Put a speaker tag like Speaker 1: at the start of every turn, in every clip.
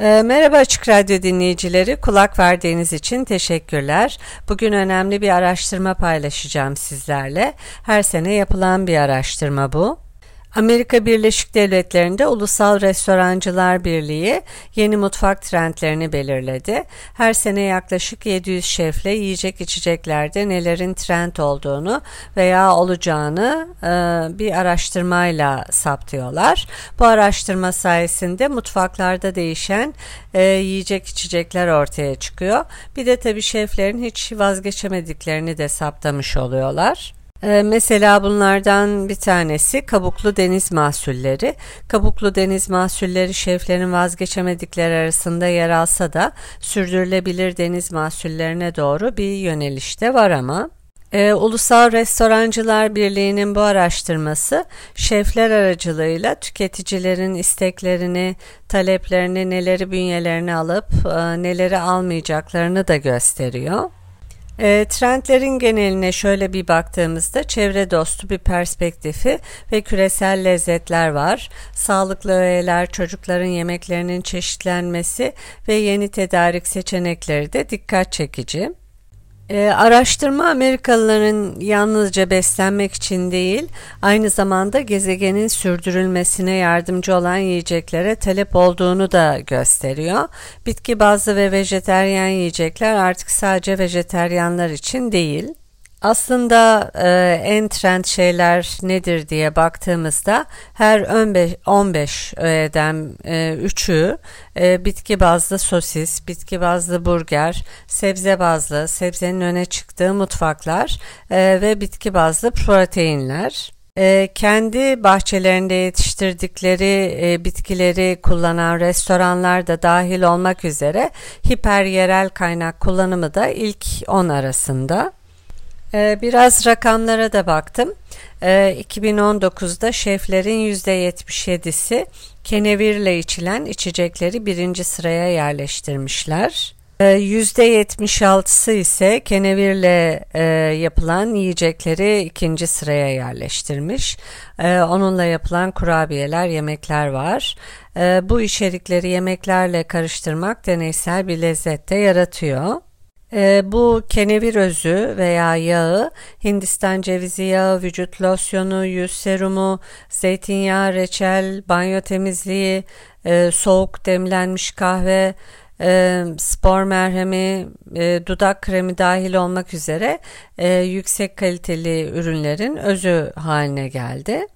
Speaker 1: Ee, merhaba Açık Radyo dinleyicileri, kulak verdiğiniz için teşekkürler. Bugün önemli bir araştırma paylaşacağım sizlerle. Her sene yapılan bir araştırma bu. Amerika Birleşik Devletleri'nde Ulusal Restorancılar Birliği yeni mutfak trendlerini belirledi. Her sene yaklaşık 700 şefle yiyecek içeceklerde nelerin trend olduğunu veya olacağını e, bir araştırmayla saptıyorlar. Bu araştırma sayesinde mutfaklarda değişen e, yiyecek içecekler ortaya çıkıyor. Bir de tabii şeflerin hiç vazgeçemediklerini de saptamış oluyorlar. Ee, mesela bunlardan bir tanesi kabuklu deniz mahsulleri. Kabuklu deniz mahsulleri şeflerin vazgeçemedikleri arasında yer alsa da sürdürülebilir deniz mahsullerine doğru bir yönelişte var ama ee, Ulusal Restorancılar Birliği'nin bu araştırması şefler aracılığıyla tüketicilerin isteklerini, taleplerini, neleri bünyelerine alıp e, neleri almayacaklarını da gösteriyor. E, trendlerin geneline şöyle bir baktığımızda çevre dostu bir perspektifi ve küresel lezzetler var. Sağlıklı öğeler, çocukların yemeklerinin çeşitlenmesi ve yeni tedarik seçenekleri de dikkat çekici. E, araştırma Amerikalıların yalnızca beslenmek için değil, aynı zamanda gezegenin sürdürülmesine yardımcı olan yiyeceklere talep olduğunu da gösteriyor. Bitki bazlı ve vejeteryan yiyecekler artık sadece vejeteryanlar için değil. Aslında e, en trend şeyler nedir diye baktığımızda her 15, 15 öğeden e, 3'ü e, bitki bazlı sosis, bitki bazlı burger, sebze bazlı, sebzenin öne çıktığı mutfaklar e, ve bitki bazlı proteinler e, kendi bahçelerinde yetiştirdikleri e, bitkileri kullanan restoranlar da dahil olmak üzere hiper yerel kaynak kullanımı da ilk 10 arasında. Ee, biraz rakamlara da baktım. 2019'da ee, şeflerin %77'si kenevirle içilen içecekleri birinci sıraya yerleştirmişler. %76'sı ee, ise kenevirle e, yapılan yiyecekleri ikinci sıraya yerleştirmiş. Onunla yapılan kurabiyeler, yemekler var. Bu içerikleri yemeklerle karıştırmak deneysel bir lezzette yaratıyor. E, bu kenevir özü veya yağı Hindistan cevizi yağı, vücut losyonu, yüz serumu, zeytinyağı, reçel, banyo temizliği, e, soğuk demlenmiş kahve, e, spor merhemi, e, dudak kremi dahil olmak üzere yüksek kaliteli ürünlerin özü haline geldi.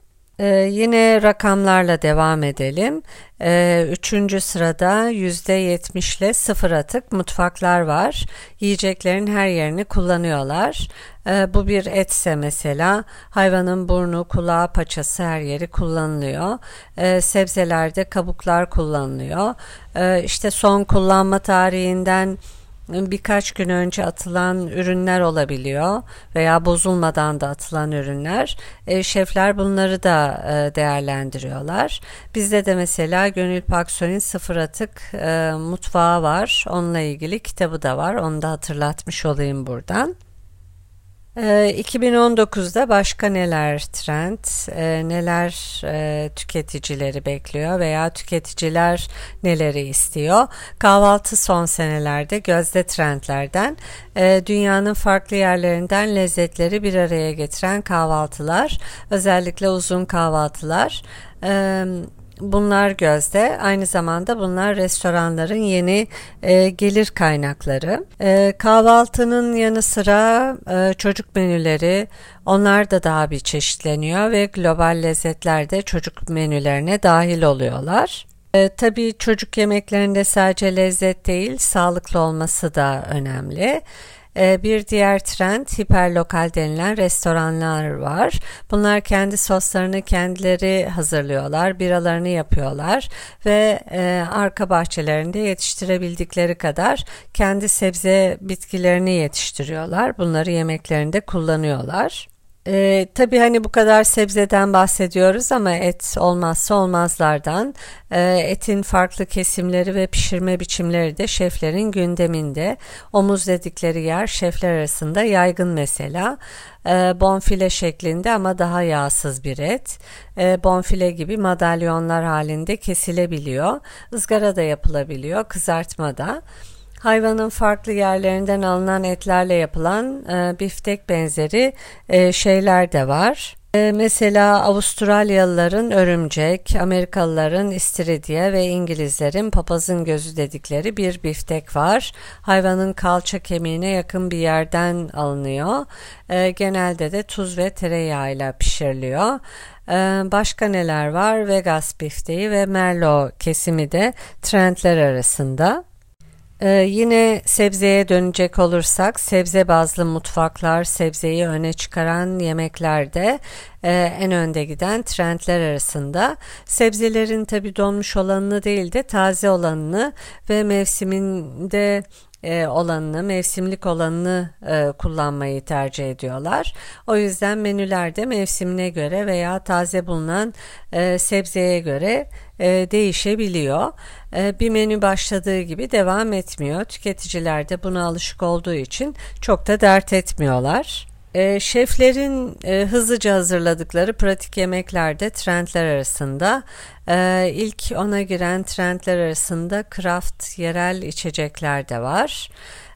Speaker 1: Ee, yine rakamlarla devam edelim. Ee, üçüncü sırada yüzde yetmişle sıfır atık mutfaklar var. Yiyeceklerin her yerini kullanıyorlar. Ee, bu bir etse mesela hayvanın burnu, kulağı, paçası her yeri kullanılıyor. Ee, sebzelerde kabuklar kullanılıyor. Ee, işte son kullanma tarihinden birkaç gün önce atılan ürünler olabiliyor veya bozulmadan da atılan ürünler. E, şefler bunları da e, değerlendiriyorlar. Bizde de mesela Gönül Paksoy'un sıfır atık e, mutfağı var. Onunla ilgili kitabı da var. Onu da hatırlatmış olayım buradan. 2019'da ee, başka neler trend, e, neler e, tüketicileri bekliyor veya tüketiciler neleri istiyor? Kahvaltı son senelerde gözde trendlerden e, dünyanın farklı yerlerinden lezzetleri bir araya getiren kahvaltılar, özellikle uzun kahvaltılar bunlar gözde. Aynı zamanda bunlar restoranların yeni e, gelir kaynakları. E, kahvaltının yanı sıra e, çocuk menüleri onlar da daha bir çeşitleniyor ve global lezzetler de çocuk menülerine dahil oluyorlar. E, tabii çocuk yemeklerinde sadece lezzet değil, sağlıklı olması da önemli. E, bir diğer trend hiperlokal denilen restoranlar var. Bunlar kendi soslarını kendileri hazırlıyorlar, biralarını yapıyorlar ve e, arka bahçelerinde yetiştirebildikleri kadar kendi sebze bitkilerini yetiştiriyorlar. Bunları yemeklerinde kullanıyorlar. Ee, tabii hani bu kadar sebzeden bahsediyoruz ama et olmazsa olmazlardan. Ee, etin farklı kesimleri ve pişirme biçimleri de şeflerin gündeminde. Omuz dedikleri yer şefler arasında yaygın mesela. Ee, bonfile şeklinde ama daha yağsız bir et. Ee, bonfile gibi madalyonlar halinde kesilebiliyor. Izgara da yapılabiliyor, kızartma da. Hayvanın farklı yerlerinden alınan etlerle yapılan e, biftek benzeri e, şeyler de var. E, mesela Avustralyalıların örümcek, Amerikalıların istiridye ve İngilizlerin papazın gözü dedikleri bir biftek var. Hayvanın kalça kemiğine yakın bir yerden alınıyor. E, genelde de tuz ve tereyağıyla pişiriliyor. E, başka neler var? Vegas bifteği ve Merlot kesimi de trendler arasında. Ee, yine sebzeye dönecek olursak sebze bazlı mutfaklar sebzeyi öne çıkaran yemeklerde e, en önde giden trendler arasında. Sebzelerin tabi donmuş olanını değil de taze olanını ve mevsiminde e, olanını, mevsimlik olanını e, kullanmayı tercih ediyorlar. O yüzden menülerde mevsimine göre veya taze bulunan e, sebzeye göre değişebiliyor. Bir menü başladığı gibi devam etmiyor. Tüketiciler de buna alışık olduğu için çok da dert etmiyorlar. E, şeflerin e, hızlıca hazırladıkları pratik yemeklerde trendler arasında e, ilk ona giren trendler arasında craft yerel içecekler de var.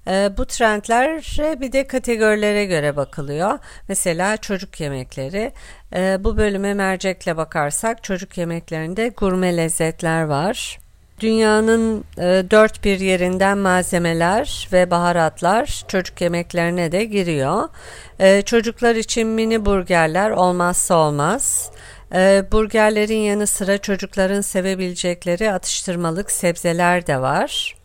Speaker 1: E, bu trendlere bir de kategorilere göre bakılıyor. Mesela çocuk yemekleri. E, bu bölüme mercekle bakarsak çocuk yemeklerinde gurme lezzetler var. Dünyanın e, dört bir yerinden malzemeler ve baharatlar çocuk yemeklerine de giriyor. E, çocuklar için mini burgerler olmazsa olmaz. E, burgerlerin yanı sıra çocukların sevebilecekleri atıştırmalık sebzeler de var.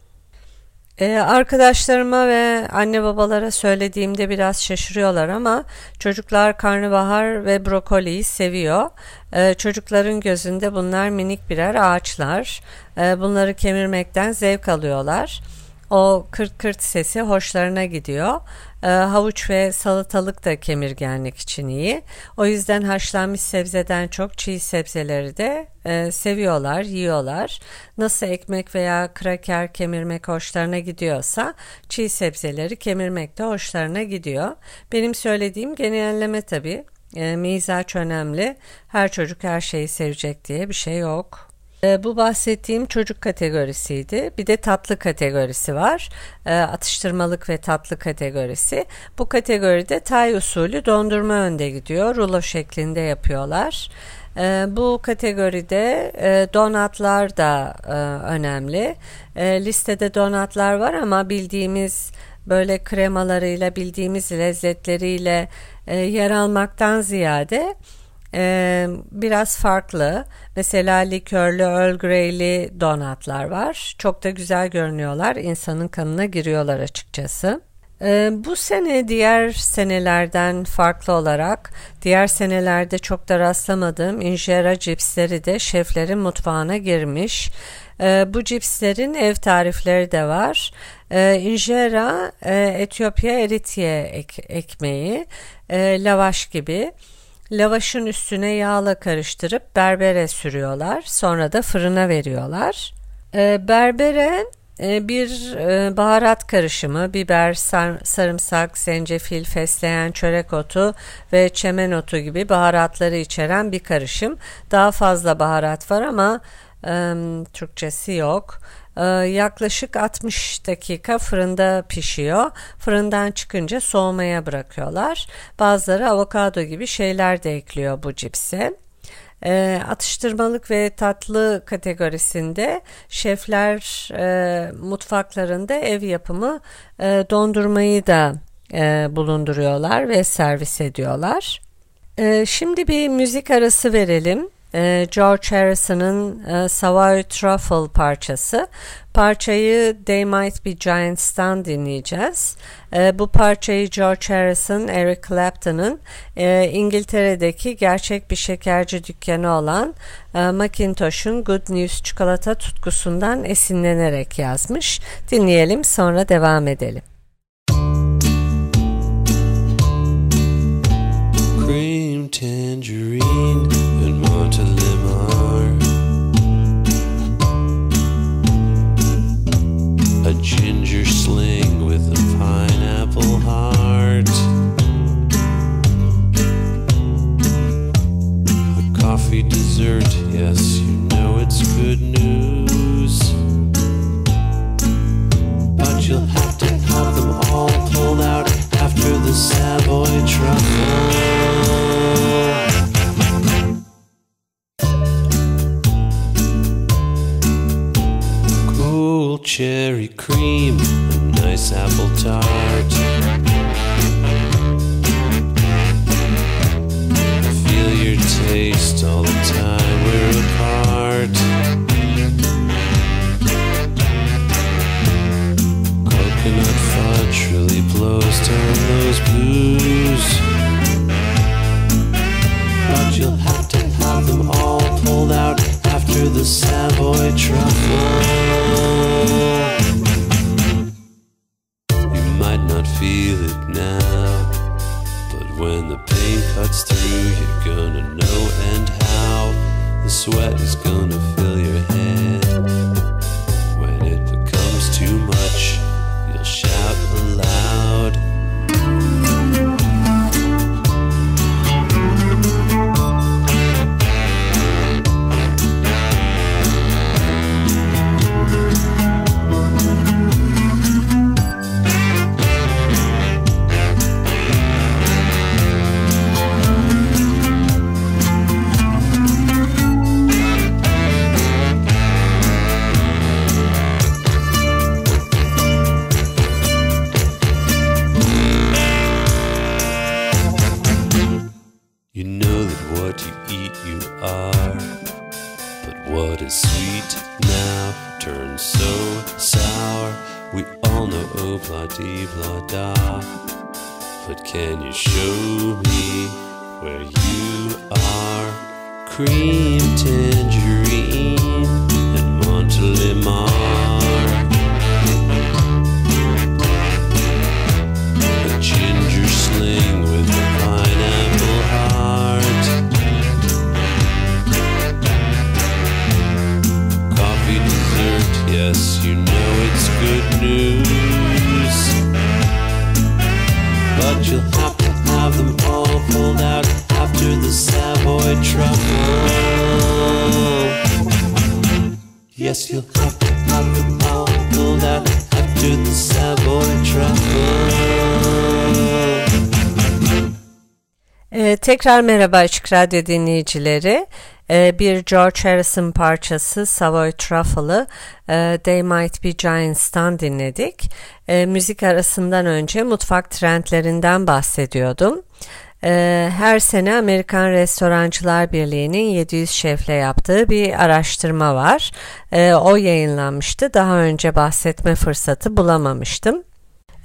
Speaker 1: Ee, arkadaşlarıma ve anne babalara söylediğimde biraz şaşırıyorlar ama çocuklar karnabahar ve brokoliyi seviyor. Ee, çocukların gözünde bunlar minik birer ağaçlar. Ee, bunları kemirmekten zevk alıyorlar. O kırt kırt sesi hoşlarına gidiyor. E, havuç ve salatalık da kemirgenlik için iyi. O yüzden haşlanmış sebzeden çok çiğ sebzeleri de e, seviyorlar, yiyorlar. Nasıl ekmek veya kraker kemirmek hoşlarına gidiyorsa çiğ sebzeleri kemirmek de hoşlarına gidiyor. Benim söylediğim genelleme tabii. E, mizaç önemli. Her çocuk her şeyi sevecek diye bir şey yok. E, bu bahsettiğim çocuk kategorisiydi. Bir de tatlı kategorisi var. E, atıştırmalık ve tatlı kategorisi. Bu kategoride Tay usulü dondurma önde gidiyor. Rulo şeklinde yapıyorlar. E, bu kategoride e, donatlar da e, önemli. Listede donatlar var ama bildiğimiz böyle kremalarıyla bildiğimiz lezzetleriyle e, yer almaktan ziyade ee, biraz farklı. Mesela likörlü, Earl Grey'li donatlar var. Çok da güzel görünüyorlar. İnsanın kanına giriyorlar açıkçası. Ee, bu sene diğer senelerden farklı olarak diğer senelerde çok da rastlamadığım injera cipsleri de şeflerin mutfağına girmiş. Ee, bu cipslerin ev tarifleri de var. Ee, injera e, Etiyopya eritye ek, ekmeği, e, lavaş gibi. Lavaşın üstüne yağla karıştırıp berbere sürüyorlar. Sonra da fırına veriyorlar. E, berbere e, bir e, baharat karışımı, biber, sar, sarımsak, zencefil, fesleğen, çörek otu ve çemen otu gibi baharatları içeren bir karışım. Daha fazla baharat var ama Türkçesi yok. Ee, yaklaşık 60 dakika fırında pişiyor. Fırından çıkınca soğumaya bırakıyorlar. Bazıları avokado gibi şeyler de ekliyor bu cipse. E, atıştırmalık ve tatlı kategorisinde şefler e, mutfaklarında ev yapımı e, dondurmayı da e, bulunduruyorlar ve servis ediyorlar. E, şimdi bir müzik arası verelim. E, George Harrison'ın e, Savoy Truffle parçası. Parçayı They Might Be Giants'tan dinleyeceğiz. E, bu parçayı George Harrison, Eric Clapton'ın e, İngiltere'deki gerçek bir şekerci dükkanı olan e, Macintosh'un Good News çikolata tutkusundan esinlenerek yazmış. Dinleyelim sonra devam edelim. Cream tangerine dessert, yes, you know it's good news. But you'll have to have them all pulled out after the Savoy truffle. Cherry cream, a nice apple tart. Taste all the time we're apart. Coconut fudge really blows down those blues. But you'll have to have them all pulled out after the Savoy truffle. Sweat is gonna fill your what is sweet now turns so sour. We all know oh blah dee blah da. But can you show me where you are? Cream tangerine and Montelimar. Savoy truffle. Yes, you'll have to them all pulled out after the Savoy truffle. Ee, tekrar merhaba Açık Radyo dinleyicileri. Ee, bir George Harrison parçası Savoy Truffle'ı e, They Might Be Giants'tan dinledik. E, müzik arasından önce mutfak trendlerinden bahsediyordum. E, her sene Amerikan Restorancılar Birliği'nin 700 şefle yaptığı bir araştırma var. E, o yayınlanmıştı. Daha önce bahsetme fırsatı bulamamıştım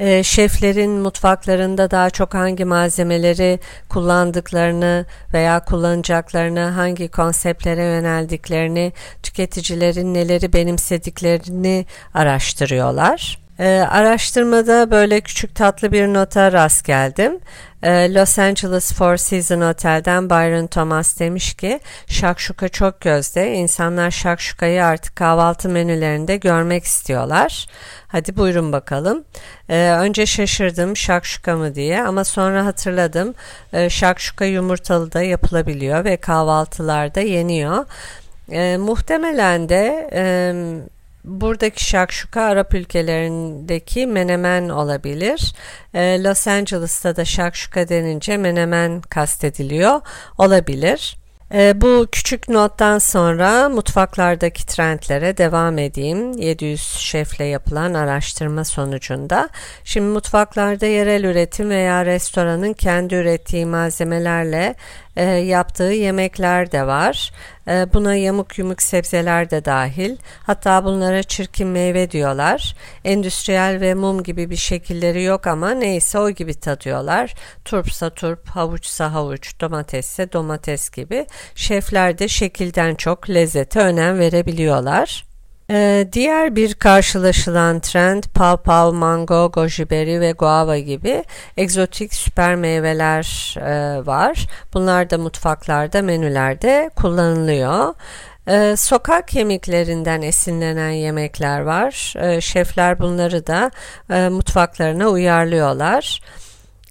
Speaker 1: e, şeflerin mutfaklarında daha çok hangi malzemeleri kullandıklarını veya kullanacaklarını, hangi konseptlere yöneldiklerini, tüketicilerin neleri benimsediklerini araştırıyorlar. E, araştırmada böyle küçük tatlı bir nota rast geldim. E, Los Angeles Four Seasons Otel'den Byron Thomas demiş ki şakşuka çok gözde. İnsanlar şakşukayı artık kahvaltı menülerinde görmek istiyorlar. Hadi buyurun bakalım. E, önce şaşırdım şakşuka mı diye ama sonra hatırladım. E, şakşuka yumurtalı da yapılabiliyor ve kahvaltılarda yeniyor. E, muhtemelen de e, Buradaki şakşuka Arap ülkelerindeki menemen olabilir. E, Los Angeles'ta da şakşuka denince menemen kastediliyor olabilir. E, bu küçük nottan sonra mutfaklardaki trendlere devam edeyim. 700 şefle yapılan araştırma sonucunda. Şimdi mutfaklarda yerel üretim veya restoranın kendi ürettiği malzemelerle e, yaptığı yemekler de var. E, buna yamuk yumuk sebzeler de dahil. Hatta bunlara çirkin meyve diyorlar. Endüstriyel ve mum gibi bir şekilleri yok ama neyse o gibi tadıyorlar. Turpsa turp, havuçsa havuç, domatesse domates gibi. Şefler de şekilden çok lezzete önem verebiliyorlar. Ee, diğer bir karşılaşılan trend pawpaw, mango, goji berry ve guava gibi egzotik süper meyveler e, var. Bunlar da mutfaklarda, menülerde kullanılıyor. Ee, sokak yemeklerinden esinlenen yemekler var. Ee, şefler bunları da e, mutfaklarına uyarlıyorlar.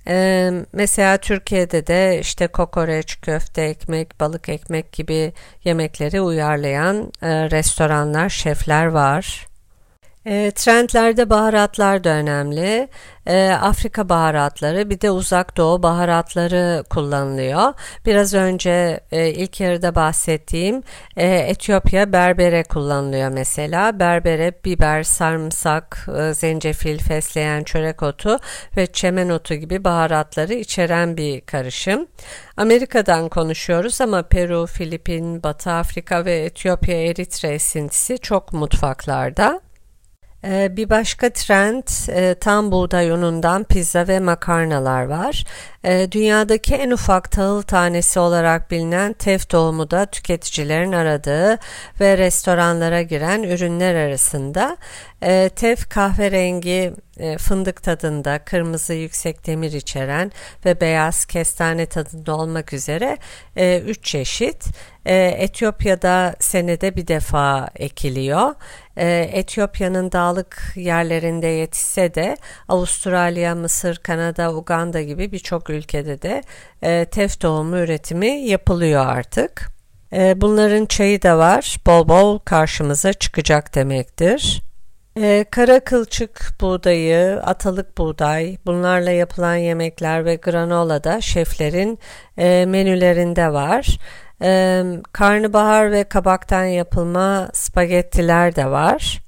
Speaker 1: Ee, mesela Türkiye'de de işte kokoreç, köfte ekmek, balık ekmek gibi yemekleri uyarlayan e, restoranlar, şefler var. E, trendlerde baharatlar da önemli. E, Afrika baharatları bir de uzak doğu baharatları kullanılıyor. Biraz önce e, ilk yarıda bahsettiğim e, Etiyopya berbere kullanılıyor mesela. Berbere biber, sarımsak, e, zencefil, fesleğen, çörek otu ve çemen otu gibi baharatları içeren bir karışım. Amerika'dan konuşuyoruz ama Peru, Filipin, Batı Afrika ve Etiyopya Eritre esintisi çok mutfaklarda. Ee, bir başka trend e, tam buğday unundan pizza ve makarnalar var. Ee, dünyadaki en ufak tahıl tanesi olarak bilinen tef tohumu da tüketicilerin aradığı ve restoranlara giren ürünler arasında. Ee, tef kahverengi e, fındık tadında, kırmızı yüksek demir içeren ve beyaz kestane tadında olmak üzere 3 e, çeşit. Etiyopya'da senede bir defa ekiliyor. Etiyopya'nın dağlık yerlerinde yetişse de Avustralya, Mısır, Kanada, Uganda gibi birçok ülkede de e, tef tohumu üretimi yapılıyor artık. E, bunların çayı da var. Bol bol karşımıza çıkacak demektir. Ee, kara kılçık buğdayı, atalık buğday, bunlarla yapılan yemekler ve granola da şeflerin e, menülerinde var. E, karnabahar ve kabaktan yapılma spagettiler de var.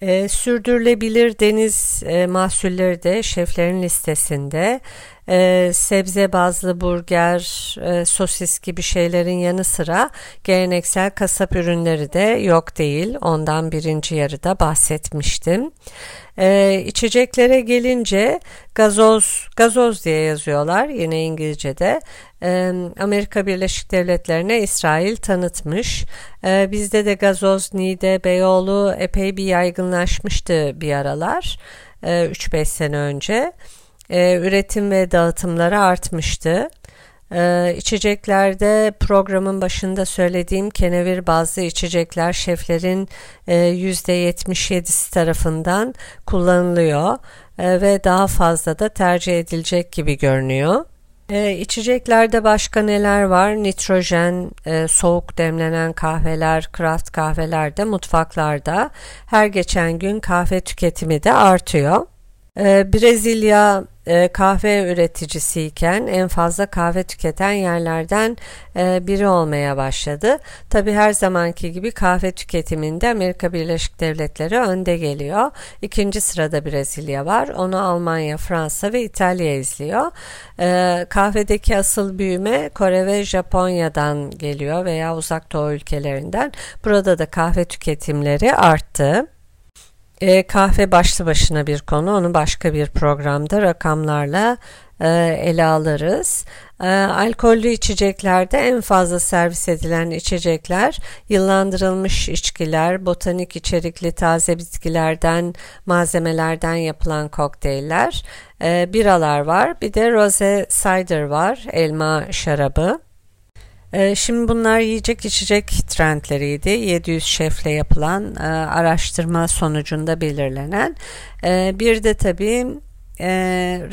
Speaker 1: E, sürdürülebilir deniz e, mahsulleri de şeflerin listesinde. E, sebze bazlı burger, e, sosis gibi şeylerin yanı sıra geleneksel kasap ürünleri de yok değil. Ondan birinci yarıda bahsetmiştim. E, içeceklere gelince gazoz, gazoz diye yazıyorlar yine İngilizce'de. E, Amerika Birleşik Devletleri'ne İsrail tanıtmış. E, bizde de gazoz, Nide, Beyoğlu epey bir yaygınlaşmıştı bir aralar. E, 3-5 sene önce. E, üretim ve dağıtımları artmıştı. Ee, içeceklerde programın başında söylediğim kenevir bazlı içecekler şeflerin e, %77'si tarafından kullanılıyor e, ve daha fazla da tercih edilecek gibi görünüyor. E, içeceklerde başka neler var? Nitrojen, e, soğuk demlenen kahveler, craft kahveler de mutfaklarda her geçen gün kahve tüketimi de artıyor. E, Brezilya e, kahve üreticisiyken en fazla kahve tüketen yerlerden e, biri olmaya başladı. Tabi her zamanki gibi kahve tüketiminde Amerika Birleşik Devletleri önde geliyor. İkinci sırada Brezilya var. Onu Almanya, Fransa ve İtalya izliyor. E, kahvedeki asıl büyüme Kore ve Japonya'dan geliyor veya uzak doğu ülkelerinden. Burada da kahve tüketimleri arttı. E, kahve başlı başına bir konu. Onu başka bir programda rakamlarla e, ele alırız. E, alkollü içeceklerde en fazla servis edilen içecekler yıllandırılmış içkiler, botanik içerikli taze bitkilerden, malzemelerden yapılan kokteyller, e, biralar var. Bir de rose cider var, elma şarabı. Ee, şimdi bunlar yiyecek içecek trendleriydi. 700 şefle yapılan e, araştırma sonucunda belirlenen. E, bir de tabii e,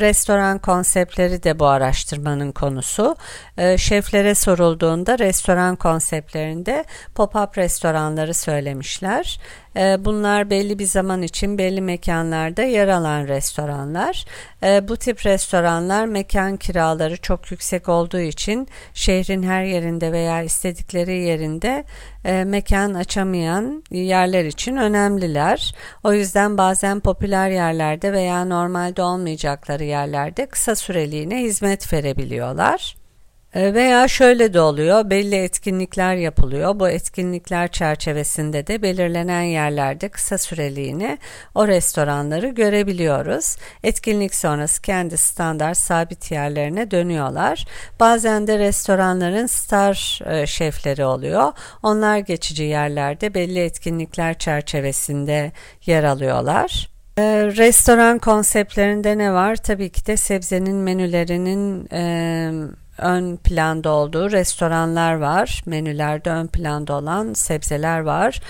Speaker 1: restoran konseptleri de bu araştırmanın konusu. E, şeflere sorulduğunda restoran konseptlerinde pop-up restoranları söylemişler. E, bunlar belli bir zaman için belli mekanlarda yer alan restoranlar. E, bu tip restoranlar mekan kiraları çok yüksek olduğu için şehrin her yerinde veya istedikleri yerinde e, mekan açamayan yerler için önemliler. O yüzden bazen popüler yerlerde veya normalde olmayacakları yerlerde kısa süreliğine hizmet verebiliyorlar. E, veya şöyle de oluyor, belli etkinlikler yapılıyor. Bu etkinlikler çerçevesinde de belirlenen yerlerde kısa süreliğine o restoranları görebiliyoruz. Etkinlik sonrası kendi standart sabit yerlerine dönüyorlar. Bazen de restoranların star e, şefleri oluyor. Onlar geçici yerlerde belli etkinlikler çerçevesinde yer alıyorlar. E, restoran konseptlerinde ne var? Tabii ki de sebzenin menülerinin e, ön planda olduğu restoranlar var. Menülerde ön planda olan sebzeler var.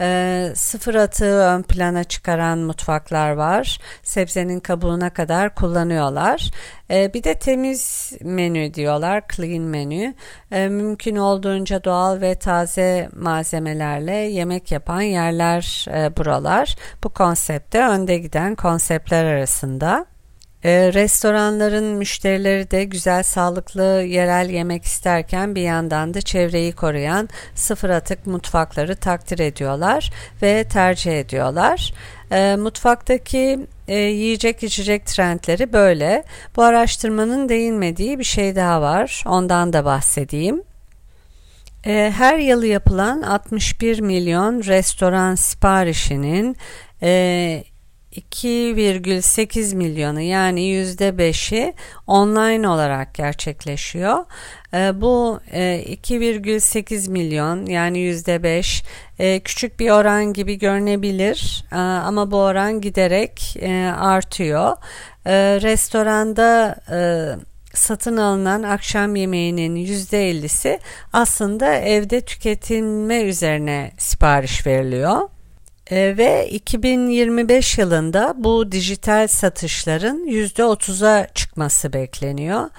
Speaker 1: E, sıfır atığı ön plana çıkaran mutfaklar var. Sebzenin kabuğuna kadar kullanıyorlar. E, bir de temiz menü diyorlar, clean menü. E, mümkün olduğunca doğal ve taze malzemelerle yemek yapan yerler e, buralar. Bu konsepte önde giden konseptler arasında. E, restoranların müşterileri de güzel sağlıklı yerel yemek isterken bir yandan da çevreyi koruyan sıfır atık mutfakları takdir ediyorlar ve tercih ediyorlar. E, mutfaktaki e, yiyecek içecek trendleri böyle. Bu araştırmanın değinmediği bir şey daha var. Ondan da bahsedeyim. Her yıl yapılan 61 milyon restoran siparişinin 2,8 milyonu yani %5'i online olarak gerçekleşiyor. Ee, bu 2,8 e, milyon yani %5 e, küçük bir oran gibi görünebilir e, ama bu oran giderek artıyor. Restoranda satın alınan akşam yemeğinin %50'si aslında evde tüketilme üzerine sipariş veriliyor. E, ve 2025 yılında bu dijital satışların %30'a çıkması bekleniyor.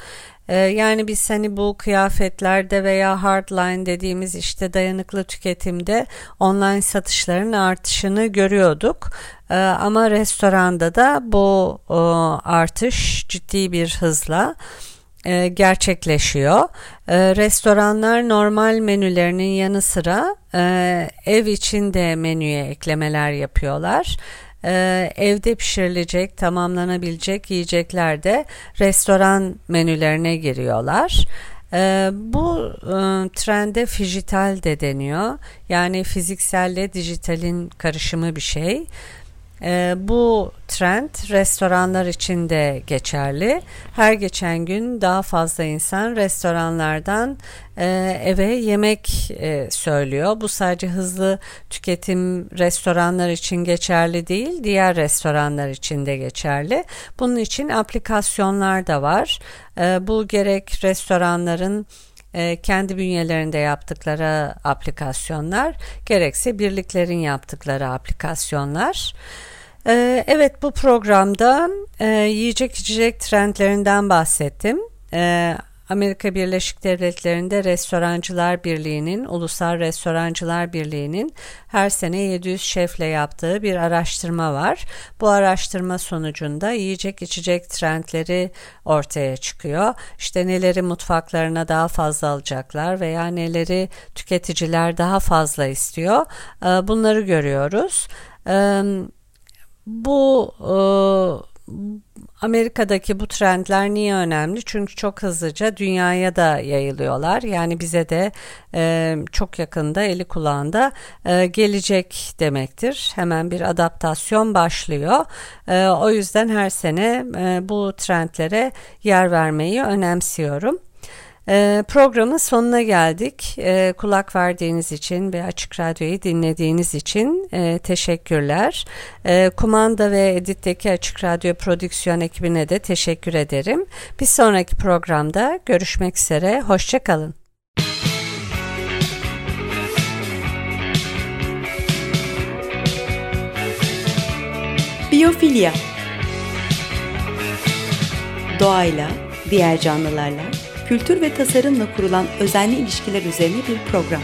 Speaker 1: E, yani biz hani bu kıyafetlerde veya hardline dediğimiz işte dayanıklı tüketimde online satışların artışını görüyorduk. E, ama restoranda da bu e, artış ciddi bir hızla e, gerçekleşiyor. E, restoranlar normal menülerinin yanı sıra e, ev içinde menüye eklemeler yapıyorlar. Ee, evde pişirilecek, tamamlanabilecek yiyecekler de restoran menülerine giriyorlar. Bu e, trende fijital de deniyor. Yani fizikselle dijitalin karışımı bir şey. E, bu trend restoranlar için de geçerli. Her geçen gün daha fazla insan restoranlardan e, eve yemek e, söylüyor. Bu sadece hızlı tüketim restoranlar için geçerli değil, diğer restoranlar için de geçerli. Bunun için aplikasyonlar da var. E, bu gerek restoranların kendi bünyelerinde yaptıkları aplikasyonlar gerekse birliklerin yaptıkları aplikasyonlar. E, evet bu programda e, yiyecek içecek trendlerinden bahsettim. Amerika Birleşik Devletleri'nde Restorancılar Birliği'nin, Ulusal Restorancılar Birliği'nin her sene 700 şefle yaptığı bir araştırma var. Bu araştırma sonucunda yiyecek içecek trendleri ortaya çıkıyor. İşte neleri mutfaklarına daha fazla alacaklar veya neleri tüketiciler daha fazla istiyor. Bunları görüyoruz. Bu Amerika'daki bu trendler niye önemli? Çünkü çok hızlıca dünyaya da yayılıyorlar. Yani bize de e, çok yakında eli kulağında e, gelecek demektir. Hemen bir adaptasyon başlıyor. E, o yüzden her sene e, bu trendlere yer vermeyi önemsiyorum. E, programın sonuna geldik. E, kulak verdiğiniz için ve Açık Radyo'yu dinlediğiniz için e, teşekkürler. E, kumanda ve editteki Açık Radyo prodüksiyon ekibine de teşekkür ederim. Bir sonraki programda görüşmek üzere. Hoşçakalın.
Speaker 2: Biyofilya Doğayla, diğer canlılarla kültür ve tasarımla kurulan özenli ilişkiler üzerine bir program.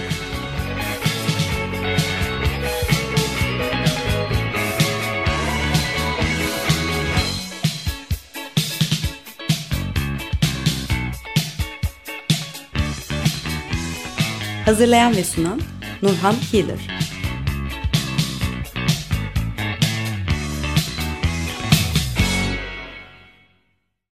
Speaker 2: Hazırlayan ve sunan Nurhan Healer